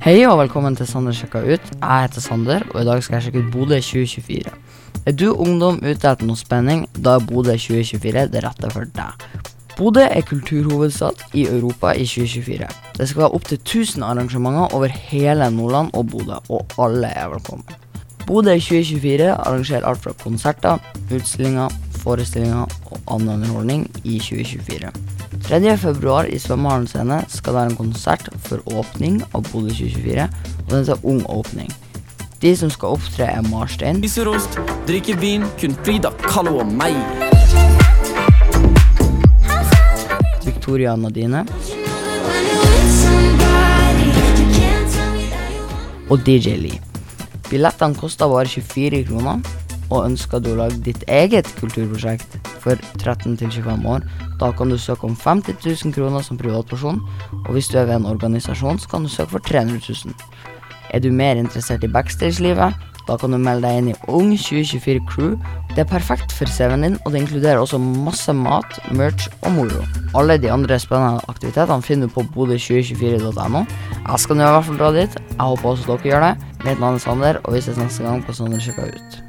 Hei og velkommen til Sander sjekka ut. Jeg heter Sander, og i dag skal jeg sjekke ut Bodø 2024. Er du ungdom ute etter noe spenning, da er Bodø 2024 det rette for deg. Bodø er kulturhovedstad i Europa i 2024. Det skal være opptil 1000 arrangementer over hele Nordland og Bodø, og alle er velkommen. Bodø 2024 arrangerer alt fra konserter, utstillinger, forestillinger og annen underholdning i 2024. 3. februar i Svømmehallen scene skal det være en konsert for åpning av Bodø 2024, og den heter Ung åpning. De som skal opptre, er Marstein, Spiser ost, drikker vin, kun Frida Kahlo og meg. Victoria Nadine og DJ Lee. Billettene koster bare 24 kroner, og ønsker du å lage ditt eget kulturprosjekt for 13-25 år, da kan du søke om 50 000 kroner som privatperson, og hvis du er ved en organisasjon, så kan du søke for 300 000. Er du mer interessert i backstage-livet? Da kan du melde deg inn i Ung 2024 Crew. Det er perfekt for CV-en din, og det inkluderer også masse mat, merch og moro. Alle de andre spennende aktivitetene finner du på bodø2024.no. Jeg skal nå i hvert fall dra dit. Jeg håper også dere gjør det. Mitt navn er Sander, og vi ses neste gang på Sander sjekka ut.